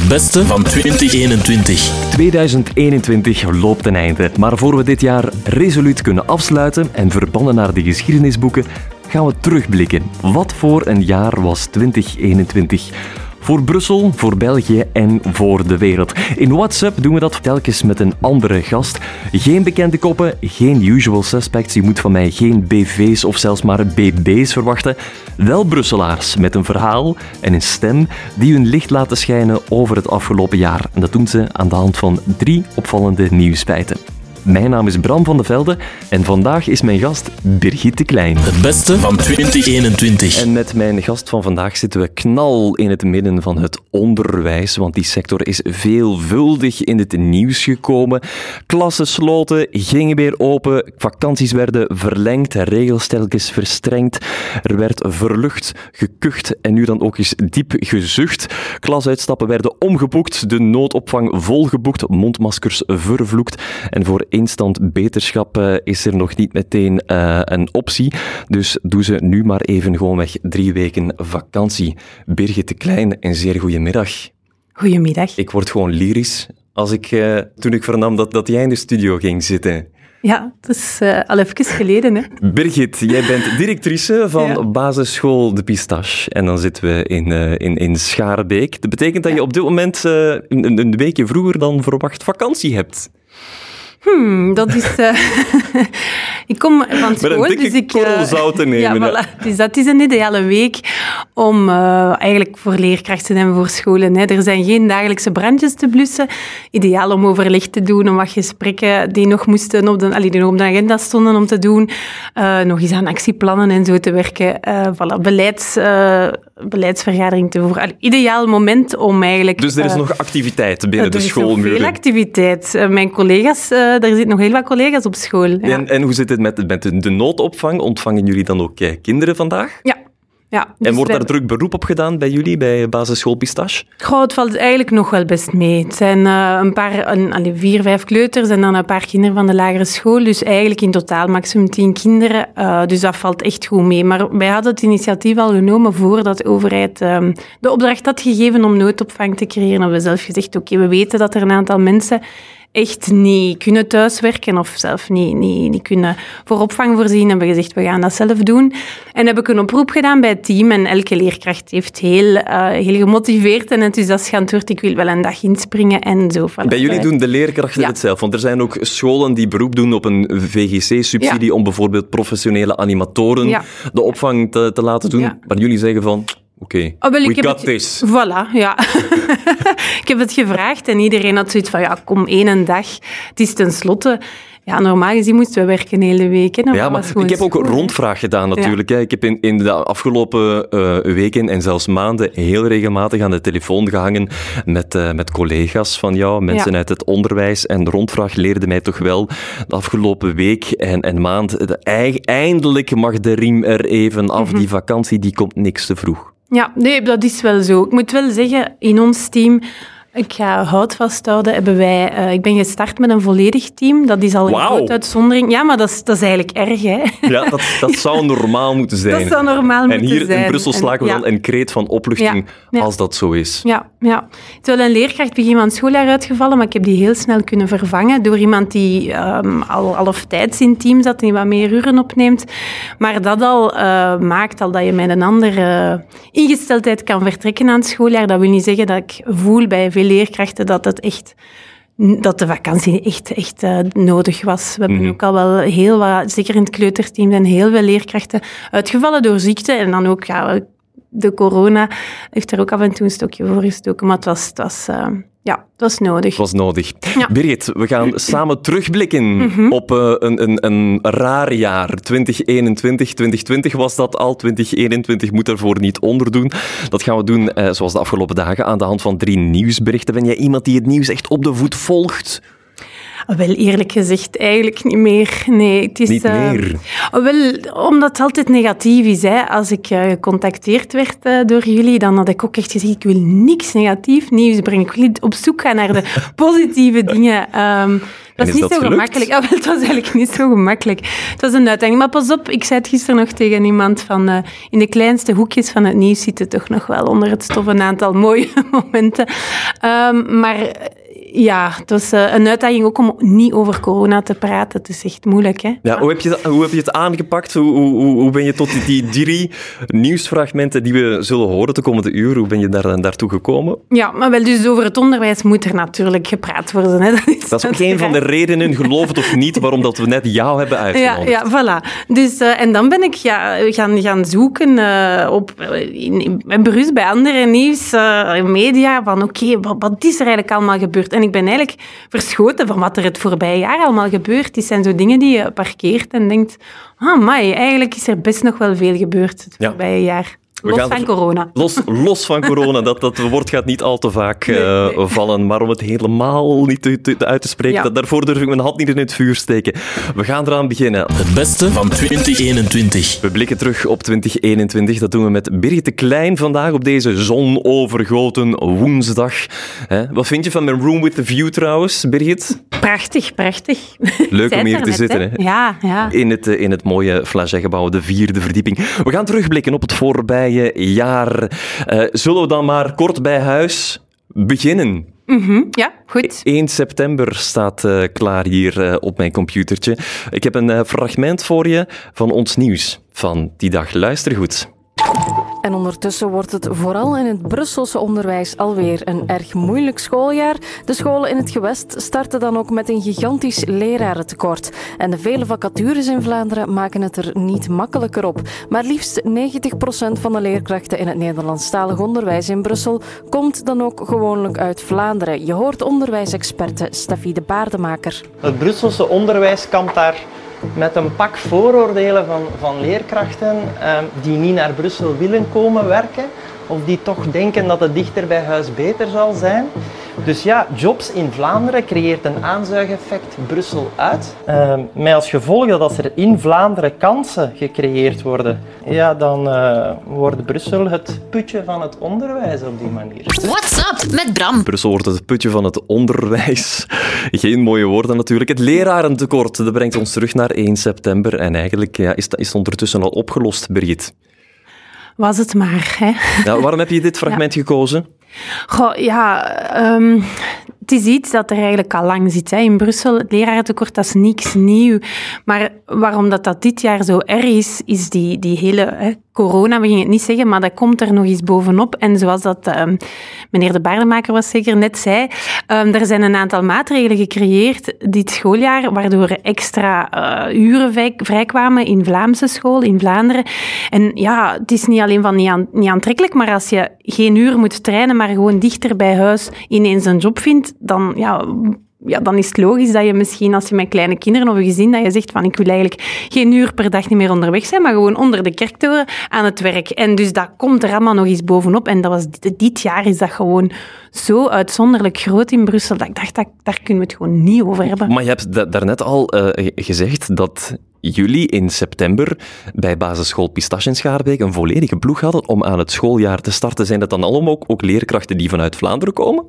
Het beste van 2021. 2021 loopt ten einde. Maar voor we dit jaar resoluut kunnen afsluiten en verbannen naar de geschiedenisboeken, gaan we terugblikken. Wat voor een jaar was 2021? Voor Brussel, voor België en voor de wereld. In WhatsApp doen we dat telkens met een andere gast. Geen bekende koppen, geen usual suspects. Je moet van mij geen BV's of zelfs maar BB's verwachten. Wel Brusselaars met een verhaal en een stem die hun licht laten schijnen over het afgelopen jaar. En dat doen ze aan de hand van drie opvallende nieuwsfeiten. Mijn naam is Bram van de Velde en vandaag is mijn gast Birgit Klein. Het beste van 2021. En met mijn gast van vandaag zitten we knal in het midden van het onderwijs, want die sector is veelvuldig in het nieuws gekomen. Klassen sloten, gingen weer open, vakanties werden verlengd, regels telkens verstrengd. Er werd verlucht, gekucht en nu dan ook eens diep gezucht. Klasuitstappen werden omgeboekt, de noodopvang volgeboekt, mondmaskers vervloekt en voor instant beterschap uh, is er nog niet meteen uh, een optie. Dus doe ze nu maar even gewoon weg drie weken vakantie. Birgit de Klein, een zeer goede middag. Goedemiddag. Ik word gewoon lyrisch als ik, uh, toen ik vernam dat, dat jij in de studio ging zitten. Ja, dat is uh, al even geleden. Hè. Birgit, jij bent directrice van ja. basisschool De Pistache. En dan zitten we in, uh, in, in Schaarbeek. Dat betekent dat ja. je op dit moment een, een weekje vroeger dan verwacht vakantie hebt. Hmm, dat is... Uh, ik kom van school, dus ik... Uh, zout te nemen. Ja, voilà. Dus dat is een ideale week om uh, eigenlijk voor leerkrachten en voor scholen. Hè. Er zijn geen dagelijkse brandjes te blussen. Ideaal om overleg te doen, om wat gesprekken die nog moesten op de, allee, die nog op de agenda stonden om te doen. nog eens aan actieplannen en zo te werken. voilà, beleids, beleidsvergadering te voeren. Allee, ideaal moment om eigenlijk... Dus er is nog activiteit binnen de schoolmuren? Er is veel activiteit. mijn collega's er zitten nog heel wat collega's op school. Ja. En, en, hoe zit het met, met de noodopvang? Ontvangen jullie dan ook eh, kinderen vandaag? Ja. Ja, dus en wordt daar druk beroep op gedaan bij jullie, bij basisschool Pistache? Goh, het valt eigenlijk nog wel best mee. Het zijn uh, een paar, een, allee, vier, vijf kleuters en dan een paar kinderen van de lagere school. Dus eigenlijk in totaal maximum tien kinderen. Uh, dus dat valt echt goed mee. Maar wij hadden het initiatief al genomen voordat de overheid um, de opdracht had gegeven om noodopvang te creëren. En we zelf gezegd, oké, okay, we weten dat er een aantal mensen echt niet kunnen thuiswerken of zelf niet, niet, niet kunnen voor opvang voorzien, hebben we gezegd, we gaan dat zelf doen. En heb ik een oproep gedaan bij het team en elke leerkracht heeft heel, uh, heel gemotiveerd en enthousiast geantwoord, ik wil wel een dag inspringen en zo. Bij jullie doen de leerkrachten ja. het zelf, want er zijn ook scholen die beroep doen op een VGC-subsidie ja. om bijvoorbeeld professionele animatoren ja. de opvang te, te laten doen, maar jullie zeggen van... Oké, okay. oh, we got this. Voilà, ja. ik heb het gevraagd en iedereen had zoiets van, ja, kom één dag. Het is tenslotte... Ja, normaal gezien moesten we werken de hele week. Hè. Ja, maar ik heb ook een rondvraag gedaan natuurlijk. Ja. Ik heb in, in de afgelopen uh, weken en zelfs maanden heel regelmatig aan de telefoon gehangen met, uh, met collega's van jou, mensen ja. uit het onderwijs. En de rondvraag leerde mij toch wel de afgelopen week en, en maand, de, eindelijk mag de riem er even af. Mm -hmm. Die vakantie, die komt niks te vroeg. Ja, nee, dat is wel zo. Ik moet wel zeggen, in ons team... Ik ga hout vasthouden. Hebben wij, uh, ik ben gestart met een volledig team. Dat is al een wow. grote uitzondering. Ja, maar dat is, dat is eigenlijk erg, hè? Ja, dat, dat zou normaal moeten zijn. Dat zou normaal en moeten zijn. En hier in Brussel slagen we wel een kreet van opluchting ja. Ja. als dat zo is. Ja, ja. Het is wel een leerkracht begin van het schooljaar uitgevallen, maar ik heb die heel snel kunnen vervangen door iemand die um, al halftijds in het team zat en die wat meer uren opneemt. Maar dat al uh, maakt al dat je met een andere ingesteldheid kan vertrekken aan het schooljaar. Dat wil niet zeggen dat ik voel bij veel leerkrachten dat het echt dat de vakantie echt, echt uh, nodig was. We hebben Mhm. ook al wel heel wat, zeker in het kleuterteam, zijn heel veel leerkrachten uitgevallen door ziekte. En dan ook, ja, de corona heeft er ook af en toe een stokje voor gestoken. Maar het was, het was, uh, ja, het was nodig. Het was nodig. Ja. Birgit, we gaan samen terugblikken Mhm. op uh, een, een, een raar jaar. 2021, 2020 was dat al. 2021 moet ervoor niet onderdoen. Dat gaan we doen, uh, zoals de afgelopen dagen, aan de hand van drie nieuwsberichten. Ben jij iemand die het nieuws echt op de voet volgt? Wel, eerlijk gezegd, eigenlijk niet meer. Nee, het is, Niet eh, meer? wel, omdat het altijd negatief is. Hè. Als ik eh, gecontacteerd werd eh, door jullie, dan had ik ook echt gezegd, ik wil niks negatief nieuws brengen. Ik wil op zoek gaan naar de positieve dingen. Ehm, dat is niet dat zo gelukt? gemakkelijk. Ah, wel, het was eigenlijk niet zo gemakkelijk. Het was een uitdaging. Maar pas op, ik zei het gisteren nog tegen iemand van in de kleinste hoekjes van het nieuws zitten toch nog wel onder het stof een aantal mooie momenten. Ehm, maar ja, het was eh, een uitdaging ook om niet over corona te praten. Het is echt moeilijk, hè? Ja, hoe, heb je, hoe heb je het aangepakt? Hoe, hoe, hoe- ben je tot die, die drie nieuwsfragmenten die we zullen horen de komende uur, hoe ben je daar, daartoe gekomen? Ja, maar wel, dus over het onderwijs moet er natuurlijk gepraat worden. Hè. Dat is, Dat is ook een van de redenen, geloof het of niet, waarom dat we net jou hebben Ja, uitgenodigd. ja, voilà. Dus, eh, en dan ben ik ja, gaan, gaan zoeken eh, op, in, in, in bij andere nieuws, eh, media, van oké, wat, wat is er eigenlijk allemaal gebeurd? En ik ben eigenlijk verschoten van wat er het voorbije jaar allemaal gebeurd is. zijn zo dingen die je parkeert en denkt, ah, mai, eigenlijk is er best nog wel veel gebeurd het Ja. voorbije jaar. We Los gaan van er- corona. Los, los van corona, dat, dat woord gaat niet al te vaak eh, vallen. Maar om het helemaal niet te, te- uit te spreken, Ja. dat, daarvoor durf ik mijn hand niet in het vuur steken. We gaan eraan beginnen. Het beste van 2021. We blikken terug op 2021. Dat doen we met Birgit de Klein vandaag op deze zonovergoten woensdag. Hè? Wat vind je van mijn Room with the View trouwens, Birgit? Prachtig, prachtig. Leuk om hier te zitten. Hè? Ja, ja. In het, eh, in het mooie Flagey-gebouw, de vierde verdieping. We gaan terugblikken op het voorbije jaar. Eh, zullen we dan maar kort bij huis beginnen? Mhm, ja, goed. 1 september staat eh, klaar hier eh, op mijn computertje. Ik heb een fragment voor je van ons nieuws van die dag. Luister goed. En ondertussen wordt het vooral in het Brusselse onderwijs alweer een erg moeilijk schooljaar. De scholen in het gewest starten dan ook met een gigantisch lerarentekort. En de vele vacatures in Vlaanderen maken het er niet makkelijker op. Maar liefst 90% van de leerkrachten in het Nederlandstalig onderwijs in Brussel komt dan ook gewoonlijk uit Vlaanderen. Je hoort onderwijsexperte Steffi de Baardemaker. Het Brusselse onderwijs kampt daar met een pak vooroordelen van, van leerkrachten ehm, die niet naar Brussel willen komen werken of die toch denken dat het dichter bij huis beter zal zijn. Dus ja, jobs in Vlaanderen creëert een aanzuigeffect Brussel uit. Ehm, met als gevolg dat als er in Vlaanderen kansen gecreëerd worden, ja, dan eh, wordt Brussel het putje van het onderwijs op die manier. What's up met Bram? Brussel wordt het putje van het onderwijs. Geen mooie woorden natuurlijk. Het lerarentekort, dat brengt ons terug naar 1 september. En eigenlijk ja, is, dat, is het ondertussen al opgelost, Birgit. Was het maar, hè. Ja, waarom heb je dit fragment gekozen? Goh, ja, ehm, het is iets dat er eigenlijk al lang zit. Hè. In Brussel, het lerarentekort, dat is niks nieuw. Maar waarom dat, dat dit jaar zo erg is, is die, die hele hè, corona, we gingen het niet zeggen, maar dat komt er nog eens bovenop. En zoals dat ehm, meneer de Baardemaker was zeker net zei, ehm, er zijn een aantal maatregelen gecreëerd dit schooljaar, waardoor extra eh, uren vrij- vrijkwamen in Vlaamse school, in Vlaanderen. En ja, het is niet alleen van niet, niet aantrekkelijk, maar als je geen uur moet trainen, maar gewoon dichter bij huis ineens een job vindt, dan, ja, ja, dan is het logisch dat je misschien, als je met kleine kinderen of een gezin, dat je zegt van ik wil eigenlijk geen uur per dag niet meer onderweg zijn, maar gewoon onder de kerktoren aan het werk. En dus dat komt er allemaal nog eens bovenop. En dat was, dit, jaar is dat gewoon zo uitzonderlijk groot in Brussel, dat ik dacht, dat, daar kunnen we het gewoon niet over hebben. Maar je hebt da- daarnet al eh, gezegd dat jullie in september bij basisschool Pistache in Schaarbeek een volledige ploeg hadden om aan het schooljaar te starten. Zijn dat dan allemaal ook, ook leerkrachten die vanuit Vlaanderen komen?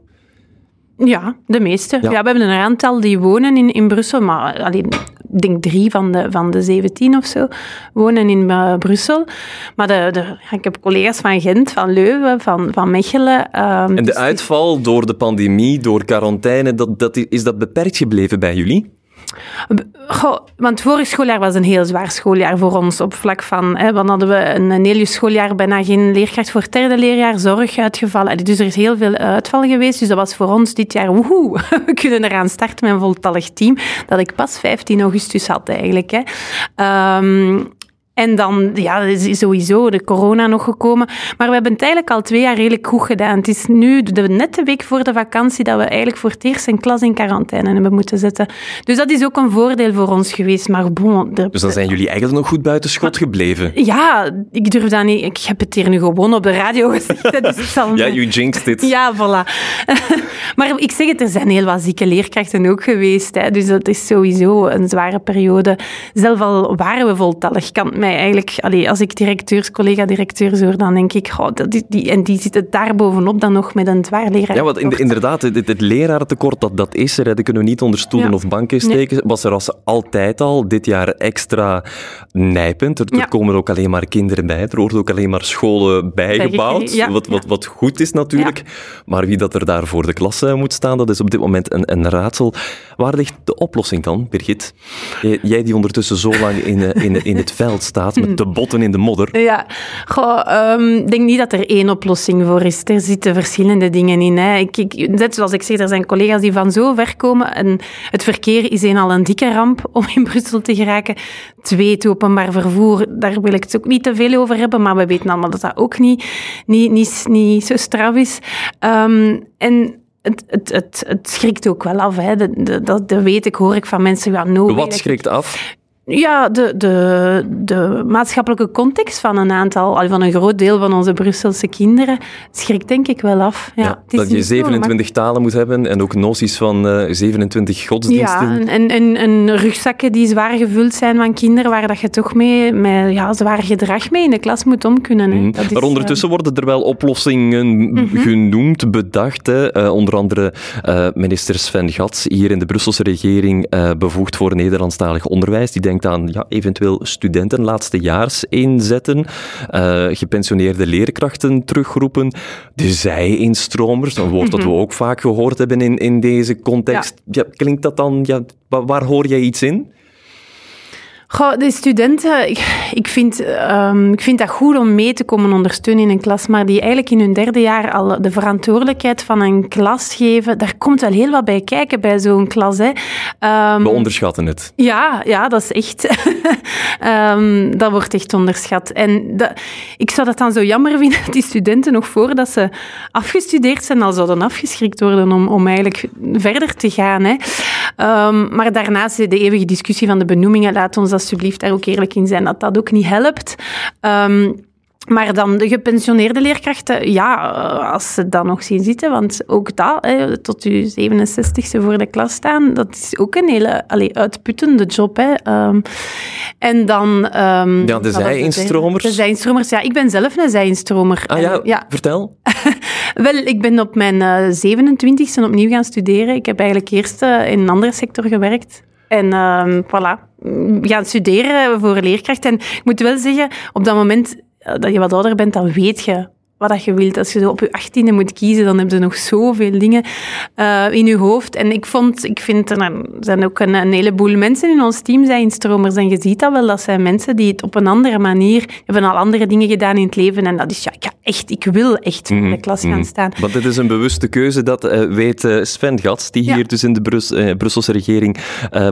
Ja, de meeste. Ja. Ja. we hebben een aantal die wonen in, in Brussel, maar alleen, ik denk drie van de, van de 17 of zo wonen in eh, Brussel. Maar de, de, ik heb collega's van Gent, van Leuven, van, van Mechelen. ehm, En de dus- uitval door de pandemie, door quarantaine, dat, dat, is dat beperkt gebleven bij jullie? Goh, want vorig schooljaar was een heel zwaar schooljaar voor ons op vlak van... Hè, dan hadden we een, een heel schooljaar bijna geen leerkracht voor het derde leerjaar, zorg uitgevallen. Dus er is heel veel uitval geweest. Dus dat was voor ons dit jaar, woehoe, we kunnen eraan starten met een voltallig team. Dat ik pas 15 augustus had eigenlijk. Hè. Ehm, en dan, ja, is sowieso de corona nog gekomen. Maar we hebben het eigenlijk al twee jaar redelijk goed gedaan. Het is nu de, net de week voor de vakantie dat we eigenlijk voor het eerst een klas in quarantaine hebben moeten zetten. Dus dat is ook een voordeel voor ons geweest. Maar bon, Dus dan zijn jullie eigenlijk nog goed buiten schot gebleven. ja, ik durf dat niet. Ik heb het hier nu gewoon op de radio gezegd. Dus zal Ja, you jinxed it. ja, voilà. Maar ik zeg het, er zijn heel wat zieke leerkrachten ook geweest. Hè. Dus dat is sowieso een zware periode. Zelf al waren we voltallig, kan mij eigenlijk... Allee, als ik directeurs, collega-directeurs hoor, dan denk ik... Oh, dat, die, en die zitten daar bovenop dan nog met een zwaar leraar. Ja, want inderdaad, het, het lerarentekort, dat, dat is er. Hè. Dat kunnen we niet onder stoelen of banken steken. Was er als altijd al, dit jaar extra nijpend. Er, komen ook alleen maar kinderen bij. Er worden ook alleen maar scholen bijgebouwd. Wat, wat, wat goed is natuurlijk. Maar wie dat er daar voor de klas moet staan, dat is op dit moment een, een raadsel. Waar ligt de oplossing dan, Birgit? Jij, die ondertussen zo lang in, eh, in, in het veld staat, met de botten in de modder. Ja, ehm, ik denk niet dat er één oplossing voor is. Er zitten verschillende dingen in. Hè. Ik, ik, net zoals ik zeg, er zijn collega's die van zo ver komen. En het verkeer is een al een dikke ramp om in Brussel te geraken. Twee, het openbaar vervoer, daar wil ik het ook niet te veel over hebben, maar we weten allemaal dat dat ook niet, niet, niet, niet zo straf is. Um, en het, het, het, het schrikt ook wel af. Hè. Dat, dat, dat weet ik, hoor ik van mensen. Ja, no Wat schrikt af? Ja, de, de, de maatschappelijke context van een aantal, van een groot deel van onze Brusselse kinderen, schrikt denk ik wel af. Ja, dat je 27 talen moet hebben en ook noties van uh, eh, 27 godsdiensten. Ja, en, en, en rugzakken die zwaar gevuld zijn van kinderen, waar dat je toch mee met ja, zwaar gedrag mee in de klas moet om kunnen. Mm. Dat is, maar ondertussen uh, worden er wel oplossingen mm genoemd, bedacht. Hè. Uh, onder andere minister Sven Gats, hier in de Brusselse regering bevoegd voor Nederlandstalig onderwijs. Die denkt aan ja, eventueel studenten laatstejaars inzetten, uh, gepensioneerde leerkrachten terugroepen, de zij-instromers, een woord dat we mhm. ook vaak gehoord hebben in, in deze context. Ja. klinkt dat dan, ja, waar hoor jij iets in? Goh, de studenten, ik, ik, vind, um, ik vind dat goed om mee te komen ondersteunen in een klas, maar die eigenlijk in hun derde jaar al de verantwoordelijkheid van een klas geven, daar komt wel heel wat bij kijken bij zo'n klas. Hè. Um, We onderschatten het. Ja, ja dat is echt... um, dat wordt echt onderschat. En dat, ik zou dat dan zo jammer vinden dat die studenten nog voordat ze afgestudeerd zijn, al zouden afgeschrikt worden om, om eigenlijk verder te gaan. Hè. Maar daarnaast de eeuwige discussie van de benoemingen laat ons alsjeblieft daar ook eerlijk in zijn dat dat ook niet helpt. Um, maar dan de gepensioneerde leerkrachten, ja, eh, als ze dan nog zien zitten, want ook dat, hè, tot je 67ste voor de klas staan, dat is ook een hele allee, uitputtende job. Hè. Um, en dan... Um, ja, de zij-instromers. De zij-instromers, ja. Ik ben zelf een zij-instromer. Ah ja, ja, vertel. Wel, ik ben op mijn uh, eh, 27ste opnieuw gaan studeren. Ik heb eigenlijk eerst uh, in een andere sector gewerkt. En um, voilà, gaan studeren voor leerkracht. En ik moet wel zeggen, op dat moment eh, dat je wat ouder bent, dan weet je wat je wilt. Als je op je achttiende moet kiezen, dan hebben ze nog zoveel dingen uh, in je hoofd. En ik, vond, ik vind, er zijn ook een, een heleboel mensen in ons team zijn stromers. En je ziet dat wel, dat zijn mensen die het op een andere manier hebben al andere dingen gedaan in het leven. En dat is, ja, ik, echt, ik wil echt in de mhm, klas gaan mhm. staan. Want dit is een bewuste keuze, dat uh, weet uh, Sven Gats, die hier dus in de Brus Brusselse regering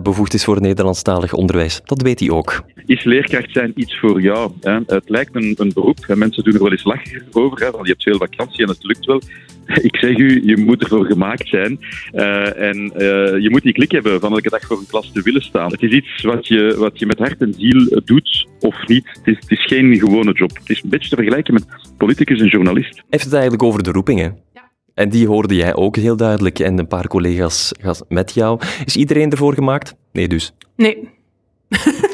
bevoegd is voor Nederlandstalig onderwijs. Dat weet hij ook. Is leerkracht zijn iets voor jou? Hè? Het lijkt een, een beroep. Mensen doen er wel eens lachen over je hebt veel vakantie en het lukt wel. Ik zeg u, je moet ervoor gemaakt zijn. Uh, en uh, je moet die klik hebben van elke dag voor een klas te willen staan. Het is iets wat je, wat je met hart en ziel doet of niet. Het is, het is geen gewone job. Het is een beetje te vergelijken met politicus en journalist. Heeft het eigenlijk over de roepingen? En die hoorde jij ook heel duidelijk en een paar collega's met jou. Is iedereen ervoor gemaakt? Nee, dus. Nee.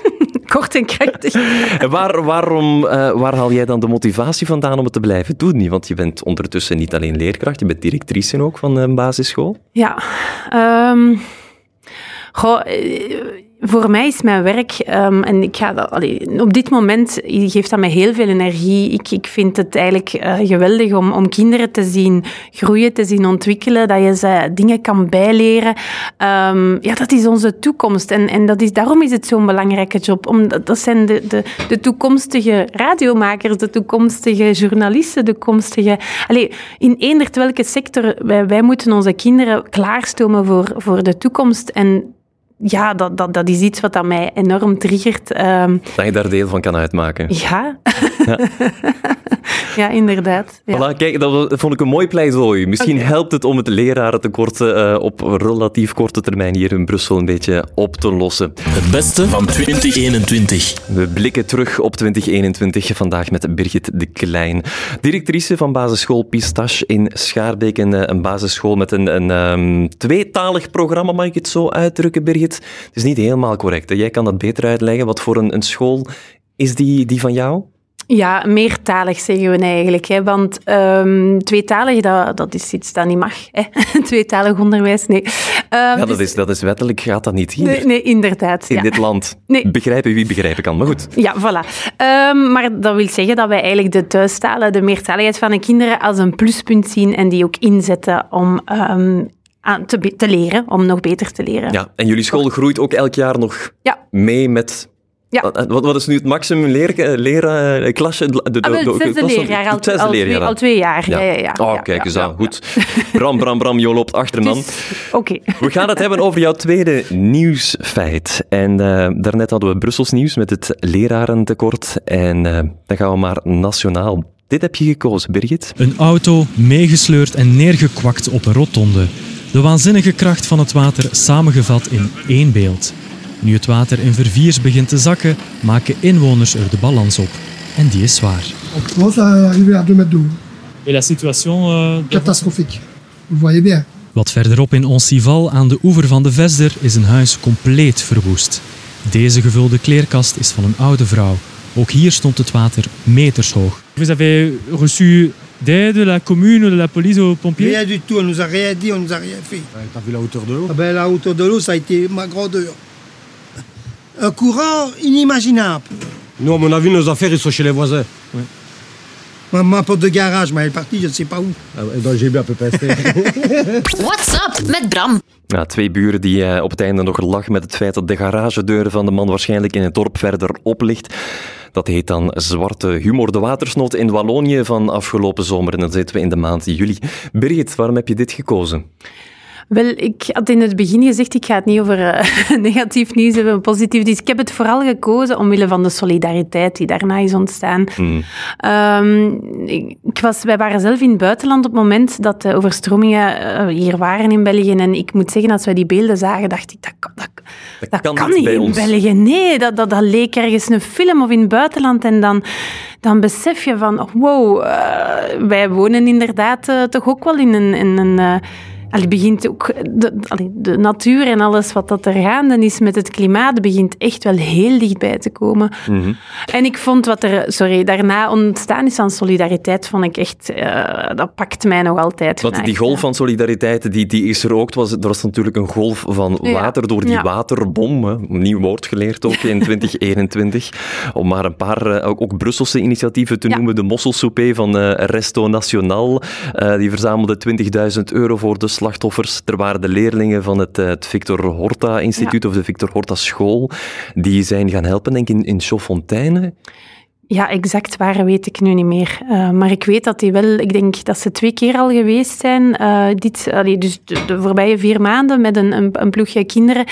kort en krachtig. waar, waarom, uh, waar haal jij dan de motivatie vandaan om het te blijven doen? Want je bent ondertussen niet alleen leerkracht, je bent directrice ook van een basisschool. Ja. Um, goh, eh, voor mij is mijn werk, um, en ik ga dat, op dit moment geeft dat mij heel veel energie. Ik, ik vind het eigenlijk uh, geweldig om, om kinderen te zien groeien, te zien ontwikkelen, dat je ze dingen kan bijleren. Um, ja, dat is onze toekomst. En, en dat is, daarom is het zo'n belangrijke job. Omdat, dat zijn de, de, de toekomstige radiomakers, de toekomstige journalisten, de toekomstige... Allee, in eender welke sector, wij, wij moeten onze kinderen klaarstomen voor, voor de toekomst. En ja, dat, dat, dat is iets wat aan mij enorm triggert. Ehm, dat je daar deel van kan uitmaken. Ja. Ja, ja inderdaad. Ja. Voilà, kijk, dat vond ik een mooi pleidooi. Misschien helpt het om het lerarentekort uh, op relatief korte termijn hier in Brussel een beetje op te lossen. Het beste van 2021. We blikken terug op 2021 vandaag met Birgit de Klein. Directrice van basisschool Pistache in Schaarbeek. Een, eh, een basisschool met een, een um, tweetalig programma, mag ik het zo uitdrukken, Birgit? Het is niet helemaal correct. Jij kan dat beter uitleggen. Wat voor een, een school is die, die van jou? Ja, meertalig zeggen we eigenlijk. Hè? Want um, tweetalig, dat, dat is iets dat niet mag. Hè? tweetalig onderwijs, nee. Um, ja, dat, dus- is, dat is wettelijk, gaat dat niet hier. Nee, nee inderdaad. In dit land. Nee. Begrijpen wie begrijpen kan, maar goed. Ja, voilà. Um, maar dat wil zeggen dat wij eigenlijk de thuistalen, de meertaligheid van de kinderen als een pluspunt zien en die ook inzetten om aan te, te, leren, om nog beter te leren. Ja, en jullie school groeit ook elk jaar nog ja. mee met ja. Wat, wat, is nu het maximum leer, leren, klasje? De, de, ah, het zesde leerjaar, al, al, twee, al twee jaar. Ja. Ja, ja, ja. Oh, kijk eens aan. Goed. Bram, Bram, Bram, je loopt achter, man. Oké. We gaan het hebben over jouw tweede nieuwsfeit. En uh, daarnet hadden we Brussels nieuws met het lerarentekort. En uh, dan gaan we maar nationaal. Dit heb je gekozen, Birgit. Een auto meegesleurd en neergekwakt op een rotonde. De waanzinnige kracht van het water samengevat in één beeld. Nu het water in verviers begint te zakken, maken inwoners er de balans op. En die is zwaar. Op arrivé à 2 mètres d'eau. Et la situation... Catastrophique. Vous voyez bien. Wat verderop in Oncival aan de oever van de Vesder is een huis compleet verwoest. Deze gevulde kleerkast is van een oude vrouw. Ook hier stond het water meters hoog. Vous avez reçu d'aide de la commune, de la police, aux pompiers Rien du tout, on nous a rien dit, on nous a rien fait. T'as vu la hauteur de l'eau ah ben, La hauteur de l'eau, ça a été ma grandeur. Un courant inimaginable. Nous, à mon avis, nos affaires, ils sont chez les voisins. Ouais. Ma, ma porte de garage, maar elle est partie, je ne sais pas où. Ah, j'ai bien peu What's up met Bram? Ja, twee buren die uh, op het einde nog lachen met het feit dat de garagedeur van de man waarschijnlijk in het dorp verder op ligt. Dat heet dan Zwarte Humor. De watersnood in Wallonië van afgelopen zomer. En dan zitten we in de maand juli. Birgit, waarom heb je dit gekozen? Wel, ik had in het begin gezegd, ik ga het niet over uh, negatief nieuws hebben, positief. Dus ik heb het vooral gekozen omwille van de solidariteit die daarna is ontstaan. Mm. Um, ik, was, wij waren zelf in het buitenland op het moment dat de overstromingen uh, hier waren in België. En ik moet zeggen, als wij die beelden zagen, dacht ik, dat, dat, dat, dat kan, kan, niet in ons. België. Nee, dat, dat, dat leek ergens een film of in het buitenland. En dan dan besef je van, wow, uh, wij wonen inderdaad toch ook wel in een, in een Allee, begint ook de, de, natuur en alles wat dat er gaande is met het klimaat begint echt wel heel dichtbij te komen. Mhm. En ik vond wat er sorry, daarna ontstaan is aan solidariteit, vond ik echt, uh, dat pakt mij nog altijd. Want die golf van solidariteit, die, die is er ook. Was, er was natuurlijk een golf van water door die waterbom. Hè. Nieuw woord geleerd ook in 2021. Om maar een paar, uh, ook, Brusselse initiatieven te noemen. De mosselsoupé van uh, Resto Nationaal. die verzamelde 20.000 euro voor de slachtoffers. Er waren de leerlingen van het, eh, het Victor Horta Instituut of de Victor Horta School. Die zijn gaan helpen, denk ik, in, in. Ja, exact waar weet ik nu niet meer. Uh, maar ik weet dat die wel, ik denk dat ze twee keer al geweest zijn. Uh, dit, allee, dus de, de, voorbije vier maanden met een, een, een, ploegje kinderen.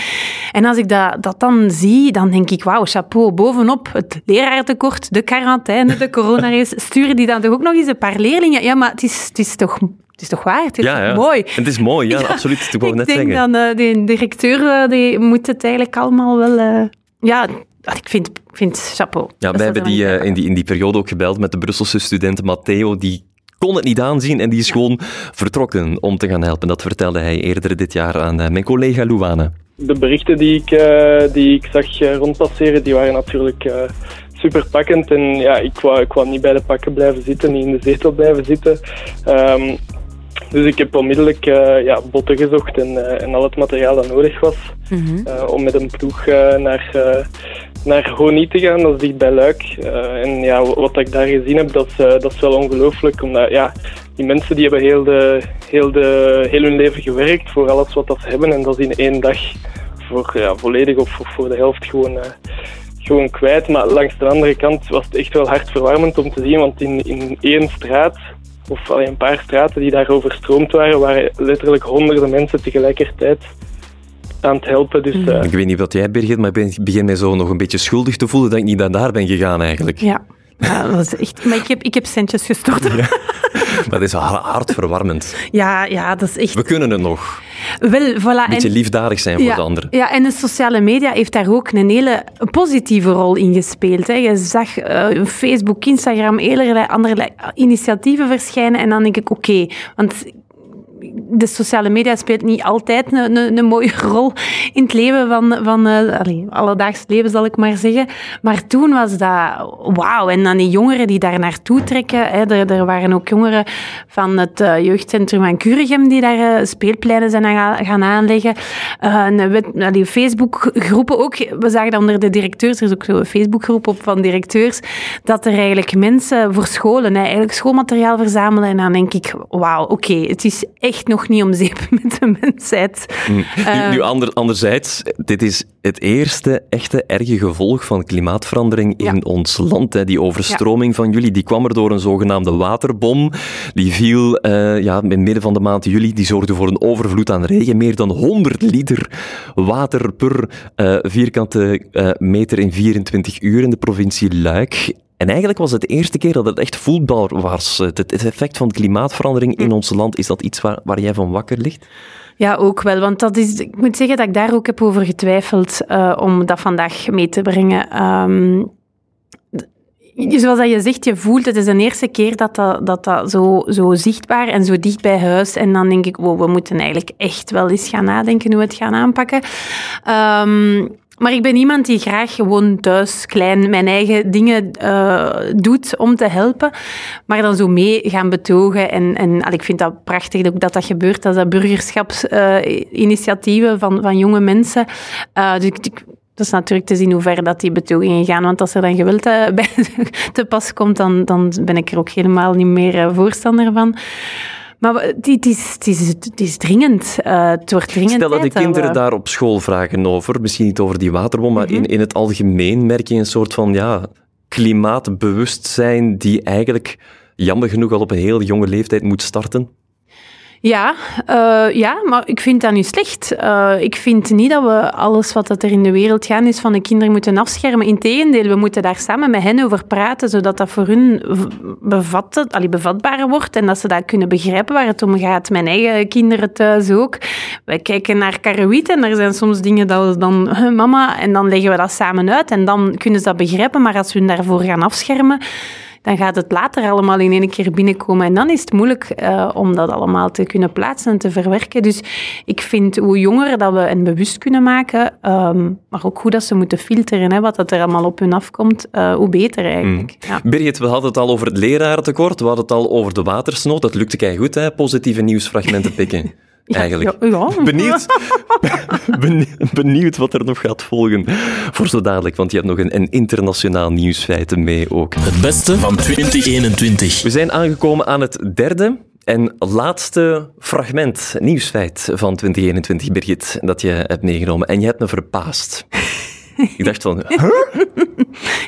En als ik dat, dat dan zie, dan denk ik, wauw, chapeau. Bovenop het leraartekort, de quarantaine, de coronareis, sturen die dan toch ook nog eens een paar leerlingen. Ja, maar het is, het is toch het is toch waar? Het is ja, ja. mooi? Het is mooi, ja, absoluut. Ik wou net zeggen. Ik denk dan, uh, de directeur uh, die moet het eigenlijk allemaal wel... Uh, ja, ik vind, vind chapeau. Ja, wij hebben die, in, die in die periode ook gebeld met de Brusselse student Matteo, die kon het niet aanzien en die is gewoon vertrokken om te gaan helpen. Dat vertelde hij eerder dit jaar aan mijn collega Louane. De berichten die ik, die ik zag rondpasseren, die waren natuurlijk super pakkend. En ja, ik wou, ik wou niet bij de pakken blijven zitten, niet in de zetel blijven zitten. Um, dus ik heb onmiddellijk uh, ja, botten gezocht en, uh, en al het materiaal dat nodig was mm uh, om met een ploeg naar, naar Honi te gaan, dat is dicht bij Luik. en ja, wat ik daar gezien heb, dat is, dat is wel ongelooflijk, omdat ja, die mensen die hebben heel, de, heel, de, heel hun leven gewerkt voor alles wat dat ze hebben en dat is in één dag voor, ja, volledig of voor, voor de helft gewoon gewoon kwijt. Maar langs de andere kant was het echt wel hartverwarmend om te zien, want in, in één straat of alleen een paar straten die daar overstroomd waren, waren letterlijk honderden mensen tegelijkertijd aan het helpen. Dus, eh, Ik weet niet wat jij, Birgit, maar ik ben- begin mij zo nog een beetje schuldig te voelen dat ik niet naar daar ben gegaan eigenlijk. Ja. Ja, dat is echt... Maar ik heb, ik heb centjes gestort. Ja. Maar dat is ha- hartverwarmend. ja, dat is echt... We kunnen het nog. Wel, voilà. Een beetje en- liefdadig zijn voor ja, de anderen. Ja, en de sociale media heeft daar ook een hele positieve rol in gespeeld. Hè. Je zag eh, Facebook, Instagram, allerlei andere initiatieven verschijnen en dan denk ik, oké, want de sociale media speelt niet altijd een, een, een mooie rol in het leven van, van allee, alledaags leven, zal ik maar zeggen. Maar toen was dat wauw. En dan die jongeren die daar naartoe trekken. Hè, er, er waren ook jongeren van het eh, jeugdcentrum van Kuregem die daar eh, speelpleinen zijn gaan, gaan aanleggen. Allee, Facebookgroepen ook. We zagen dat onder de directeurs, er is ook zo'n Facebookgroep op van directeurs, dat er eigenlijk mensen voor scholen hè, eigenlijk schoolmateriaal verzamelen. En dan denk ik, wauw, oké, het is echt nog niet om zeep met de mensheid. Nu, Eh, nu ander, anderzijds, dit is het eerste echte erge gevolg van klimaatverandering in ons land. Hè. Die overstroming van jullie, die kwam er door een zogenaamde waterbom. Die viel eh, ja, in het midden van de maand juli. Die zorgde voor een overvloed aan regen. Meer dan 100 liter water per eh, vierkante meter in 24 uur in de provincie Luik. En eigenlijk was het de eerste keer dat het echt voelbaar was. Het, het effect van klimaatverandering in ons land, is dat iets waar, waar jij van wakker ligt? Ja, ook wel. Want dat is, ik moet zeggen dat ik daar ook heb over getwijfeld eh, om dat vandaag mee te brengen. Ehm, zoals dat je zegt, je voelt, het is de eerste keer dat dat, dat, dat zo, zo zichtbaar en zo dicht bij huis. En dan denk ik, wow, we moeten eigenlijk echt wel eens gaan nadenken hoe we het gaan aanpakken. Ehm, maar ik ben iemand die graag gewoon thuis klein mijn eigen dingen eh, doet om te helpen. Maar dan zo mee gaan betogen. En, en al, ik vind dat prachtig dat dat gebeurt. Dat dat burgerschapsinitiatieven van, van jonge mensen. Eh, dus ik, dat is natuurlijk te zien hoe ver dat die betogingen gaan. Want als er dan geweld eh, bij te pas komt, dan, dan ben ik er ook helemaal niet meer eh, voorstander van. Maar het het is, is, is dringend. Eh, het wordt dringend Stel dat de kinderen we- daar op school vragen over, misschien niet over die waterbom, maar Mhm. in, in het algemeen merk je een soort van ja, klimaatbewustzijn die eigenlijk jammer genoeg al op een heel jonge leeftijd moet starten. Ja, eh, ja, maar ik vind dat niet slecht. Eh, ik vind niet dat we alles wat er in de wereld gaan is van de kinderen moeten afschermen. Integendeel, we moeten daar samen met hen over praten, zodat dat voor hun bevat, allee, bevatbaar wordt en dat ze dat kunnen begrijpen waar het om gaat. Mijn eigen kinderen thuis ook. Wij kijken naar Karawiet en er zijn soms dingen dat we dan, "Huh, mama, en dan leggen we dat samen uit en dan kunnen ze dat begrijpen. Maar als we hun daarvoor gaan afschermen, dan gaat het later allemaal in één keer binnenkomen. En dan is het moeilijk eh, om dat allemaal te kunnen plaatsen en te verwerken. Dus ik vind hoe jonger dat we hen bewust kunnen maken, ehm, maar ook hoe dat ze moeten filteren, hè, wat dat er allemaal op hun afkomt, eh, hoe beter eigenlijk. Ja. Birgit, we hadden het al over het lerarentekort, we hadden het al over de watersnood. Dat lukte kei goed, hè? positieve nieuwsfragmenten pikken. Eigenlijk. Ja, ja. Benieuwd, beni- benieuwd wat er nog gaat volgen voor zo dadelijk, want je hebt nog een, een internationaal nieuwsfeit mee ook. Het beste van 2021. We zijn aangekomen aan het derde en laatste fragment, nieuwsfeit van 2021, Birgit, dat je hebt meegenomen. En je hebt me verbaasd. Ik dacht van, huh?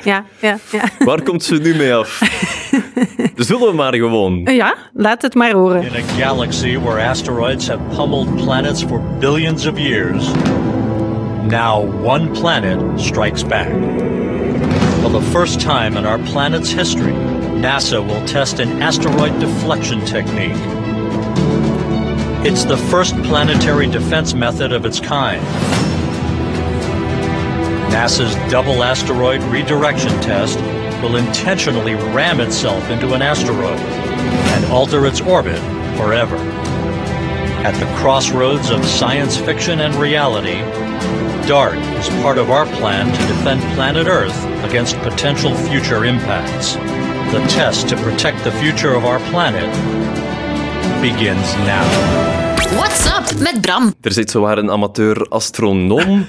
Ja, ja, ja. waar komt ze nu mee af? Zullen we maar gewoon. Ja, laat het maar horen. In a galaxy where asteroids have pummeled planets for billions of years, now one planet strikes back. For the first time in our planet's history, NASA will test an asteroid deflection technique. It's the first planetary defense method of its kind. NASA's double asteroid redirection test will intentionally ram itself into an asteroid and alter its orbit forever. At the crossroads of science fiction and reality, DART is part of our plan to defend planet Earth against potential future impacts. The test to protect the future of our planet begins now. What's up met Bram? Er zit zowaar een amateur-astronoom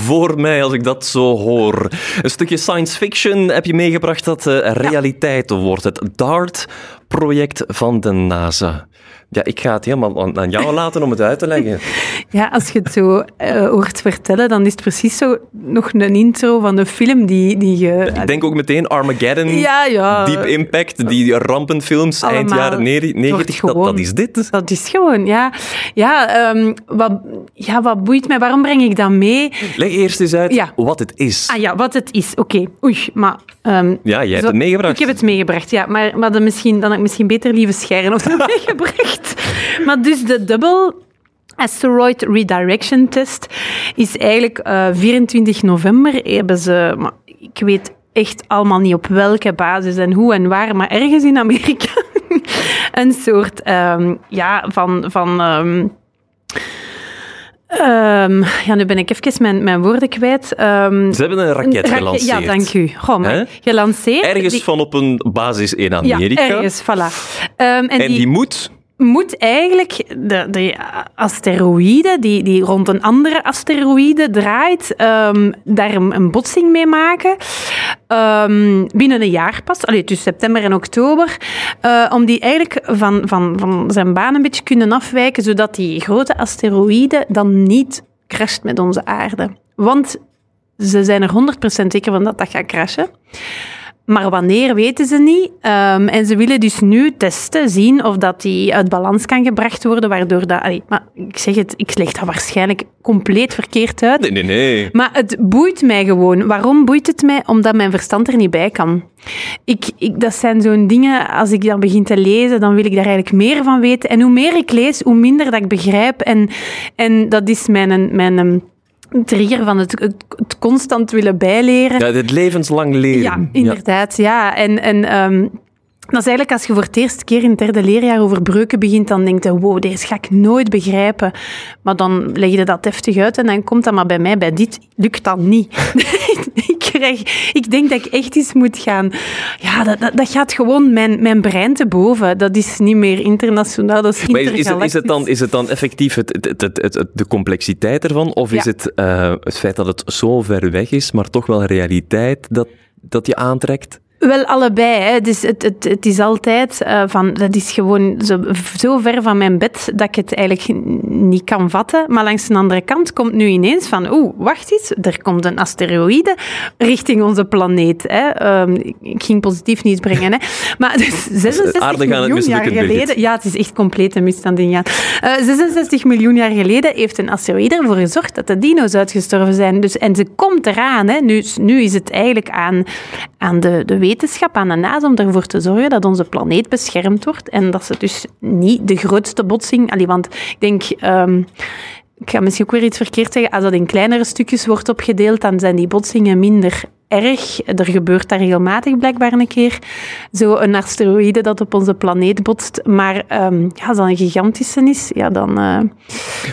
voor mij als ik dat zo hoor. Een stukje science fiction heb je meegebracht dat eh, realiteit wordt. Het DART-project van de NASA. Ja, ik ga het helemaal aan, jou laten om het uit te leggen. Ja, als je het zo eh, hoort vertellen, dan is het precies zo nog een intro van de film die, die je... Ik denk ook meteen Armageddon, Ja, ja. Deep Impact, die rampenfilms eind Allemaal. jaren Het wordt 90. Dat, dat is dit. Dat is gewoon, ja. Ja, ehm, wat, ja, wat boeit mij? Waarom breng ik dat mee? Leg eerst eens uit Ja. wat het is. Ah ja, wat het is. Oké. Oei, maar... ehm, Ja, jij hebt zo- het meegebracht. Ik heb het meegebracht, ja. Maar, maar dan, misschien, dan had ik misschien beter lieve scheren of zo Maar dus de Double Asteroid Redirection Test is eigenlijk eh, 24 november. Hebben ze... Maar ik weet echt allemaal niet op welke basis en hoe en waar, maar ergens in Amerika een soort ehm, ja, van... van ehm, ehm, ja, nu ben ik even mijn, mijn woorden kwijt. Ze hebben een raket Rake- gelanceerd. Ja, dank u. Goh, gelanceerd. Ergens Die- van op een basis in ja, Amerika. ergens, voilà. En, en die, die, moet... moet eigenlijk de, de asteroïde, die, die rond een andere asteroïde draait, ehm, daar een, botsing mee maken. Ehm, binnen een jaar pas, allee, tussen september en oktober, eh, om die eigenlijk van, van, van zijn baan een beetje kunnen afwijken, zodat die grote asteroïde dan niet crasht met onze aarde. Want ze zijn er 100% zeker van dat dat gaat crashen. Maar wanneer weten ze niet. Ehm, en ze willen dus nu testen, zien of dat die uit balans kan gebracht worden, waardoor dat... allee, maar ik zeg het, ik leg dat waarschijnlijk compleet verkeerd uit. Nee, nee, nee. Maar het boeit mij gewoon. Waarom boeit het mij? Omdat mijn verstand er niet bij kan. Ik, ik, dat zijn zo'n dingen, als ik dan begin te lezen, dan wil ik daar eigenlijk meer van weten. En hoe meer ik lees, hoe minder dat ik begrijp. En, en dat is mijn, mijn ehm, trigger van het, het, het constant willen bijleren. Ja, dit levenslang leren. Ja, inderdaad. Ja. En, en ehm, dat is eigenlijk als je voor het eerste keer in het derde leerjaar over breuken begint, dan denk je, wow, deze ga ik nooit begrijpen. Maar dan leg je dat heftig uit en dan komt dat maar bij mij, bij dit lukt dat niet. ik, krijg, ik denk dat ik echt eens moet gaan... Ja, dat, dat, dat gaat gewoon mijn, mijn brein te boven. Dat is niet meer internationaal, dat is Maar is, is, het, is, het intergalactisch. dan, is het dan effectief het, het, het, het, de complexiteit ervan? Of is het eh, het feit dat het zo ver weg is, maar toch wel realiteit dat, dat je aantrekt? Wel, allebei. Hè. Dus het, het, het is altijd eh, van, dat is gewoon zo, zo ver van mijn bed dat ik het eigenlijk niet kan vatten. Maar langs de andere kant komt nu ineens van, oeh, wacht eens, er komt een asteroïde richting onze planeet. Hè. Ehm, ik, ging positief nieuws brengen. Hè. Maar dus 66 aardig aan het miljoen jaar geleden... Ja, het is echt complete misstand in gaan. Eh, 66 miljoen jaar geleden heeft een asteroïde ervoor gezorgd dat de dino's uitgestorven zijn. Dus, en ze komt eraan. Hè. Nu, nu is het eigenlijk aan, aan de, de wetenschap, aan de NASA, om ervoor te zorgen dat onze planeet beschermd wordt. En dat ze dus niet de grootste botsing... Allee, want ik denk... ehm, ik ga misschien ook weer iets verkeerd zeggen. Als dat in kleinere stukjes wordt opgedeeld, dan zijn die botsingen minder erg. Er gebeurt daar regelmatig blijkbaar een keer. Zo een asteroïde dat op onze planeet botst. Maar ehm, ja, als dat een gigantische is, ja, dan... eh, Maar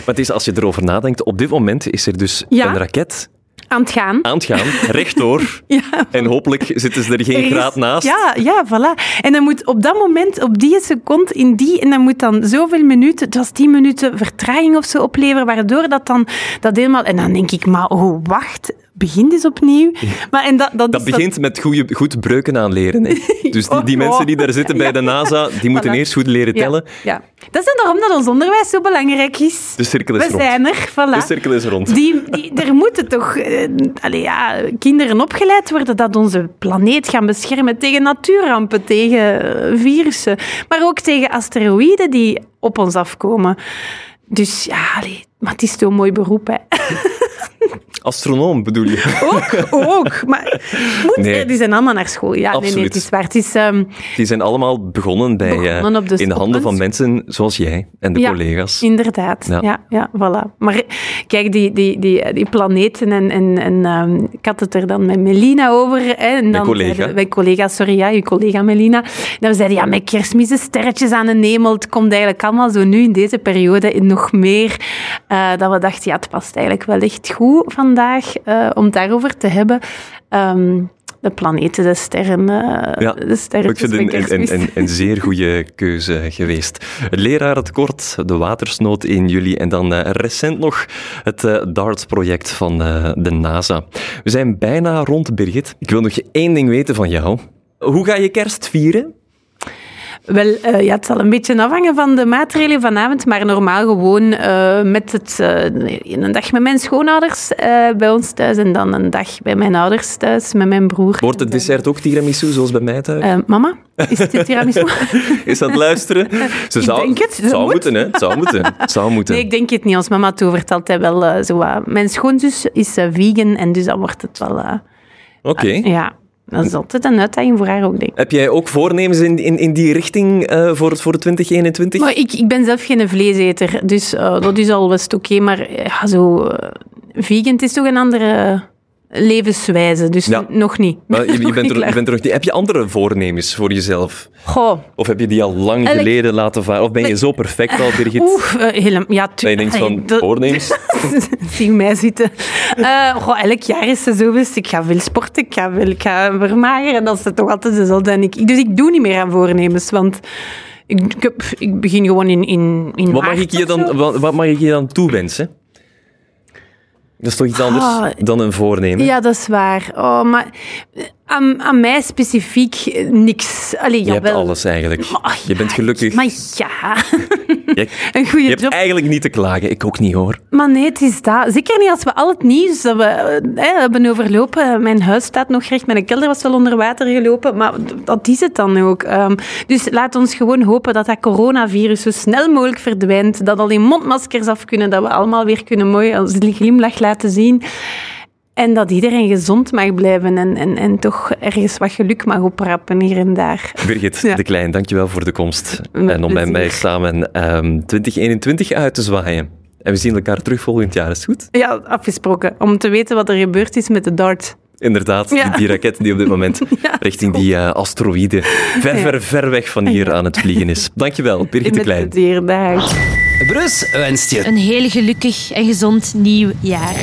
het is, als je erover nadenkt, op dit moment is er dus Ja. een raket aan het gaan. aan het gaan, rechtdoor. Ja. En hopelijk zitten ze er geen is- graad naast. Ja, ja, voilà. En dan moet op dat moment, op die seconde, in die, en dan moet dan zoveel minuten, het was tien minuten vertraging of zo opleveren, waardoor dat dan dat helemaal... En dan denk ik, maar oh, wacht, begin eens opnieuw. Maar, en dat, dat, Dat begint met goede, goed breuken aanleren. Hè. Dus die, die Oh, mensen die daar zitten bij ja. de NASA, die moeten Voilà. eerst goed leren tellen. Ja, Dat is daarom dat ons onderwijs zo belangrijk is. De cirkel is We rond. zijn er, voilà. De cirkel is rond. Die, die, er moeten toch eh, ja, kinderen opgeleid worden dat onze planeet gaan beschermen tegen natuurrampen, tegen virussen, maar ook tegen asteroïden die op ons afkomen. Dus ja, allee, maar het is zo'n mooi beroep, hè. Astronoom bedoel je? Ook, ook. Maar moet, Nee. die zijn allemaal naar school. Ja, nee, nee, het is waar. Het is, ehm, Die zijn allemaal begonnen, bij, eh, Begonnen op de in de handen van mensen zoals jij en de ja, collega's. Inderdaad, Ja. ja. Ja, voilà. Maar kijk, die, die, die, die planeten en, en, en ehm, ik had het er dan met Melina over. Hè, en dan collega. zeiden- Mijn collega, sorry, ja, je collega Melina. En dan zeiden ja, met kerstmis de sterretjes aan de hemel. Het komt eigenlijk allemaal zo nu in deze periode in nog meer. eh, dat we dachten, ja, het past eigenlijk wel echt goed vandaag eh, om het daarover te hebben. Ehm, de planeten, de sterren, eh Ja, de sterretjes ik vind het een, een, een, een zeer goede keuze geweest. Het lerarentekort, de watersnood in jullie en dan eh, recent nog het DART-project van de NASA. We zijn bijna rond, Birgit. Ik wil nog één ding weten van jou. Hoe ga je kerst vieren? Wel, eh, ja, het zal een beetje afhangen van de maatregelen vanavond, maar normaal gewoon eh, met het, eh, een dag met mijn schoonouders bij ons thuis en dan een dag bij mijn ouders thuis met mijn broer. Wordt het dessert ook tiramisu, zoals bij mij thuis? Mama, is het tiramisu? Is het luisteren? Ze Ik zou, denk het. zou Dat moet. moeten, hè? Het zou moeten. Het zou moeten. Nee, ik denk het niet. Ons mama tovert altijd wel zo wat. Mijn schoonzus is vegan en dus dan wordt het wel... Oké. ja, dat is altijd een uitdaging voor haar ook, denk ik. Heb jij ook voornemens in, in, in die richting eh, voor, voor 2021? Maar ik, ik ben zelf geen vleeseter, dus eh, dat is al best oké. maar ja, zo... eh, vegan, is toch een andere levenswijze, dus Ja. nog niet. Maar je, bent er, je bent er nog niet. Heb je andere voornemens voor jezelf? Goh, Of heb je die al lang Elk- geleden laten varen? Of ben je zo perfect al, Birgit? oeh, eh, helemaal... Ja, dat je denkt van, dat- voornemens? Zie mij zitten. Eh, goh, elk jaar is het zo best. Ik ga veel sporten, ik ga, veel, ik ga vermageren. Dat is het toch altijd dezelfde. En ik, dus ik doe niet meer aan voornemens, want ik, ik, heb- ik begin gewoon in, in, in Wat mag, ik je dan, wat, wat mag ik je dan toewensen? Dat is toch iets anders Ah, dan een voornemen? Ja, dat is waar. Oh, maar aan, aan mij specifiek eh, niks. Allee, je hebt alles eigenlijk. Maar je bent gelukkig. Maar ja, je, een goede je hebt eigenlijk niet te klagen. Ik ook niet, hoor. Maar nee, het is dat. Zeker niet als we al het nieuws dat we eh, hebben overlopen. Mijn huis staat nog recht, mijn kelder was wel onder water gelopen, maar dat is het dan ook. Ehm, dus laat ons gewoon hopen dat dat coronavirus zo snel mogelijk verdwijnt, dat al die mondmaskers af kunnen, dat we allemaal weer kunnen mooi onze glimlach laten zien. En dat iedereen gezond mag blijven en, en, en toch ergens wat geluk mag oprappen hier en daar. Birgit Ja. de Klein, dankjewel voor de komst. Met en om met mij samen ehm 2021 uit te zwaaien. En we zien elkaar terug volgend jaar, is het goed? Ja, afgesproken. Om te weten wat er gebeurd is met de dart. Inderdaad, Ja. die, die raket die op dit moment richting die eh, asteroïde ver, ver, ver weg van hier aan het vliegen is. Dankjewel, Birgit de Met Klein. plezier, dag. Brus wenst je Een heel gelukkig en gezond nieuw jaar.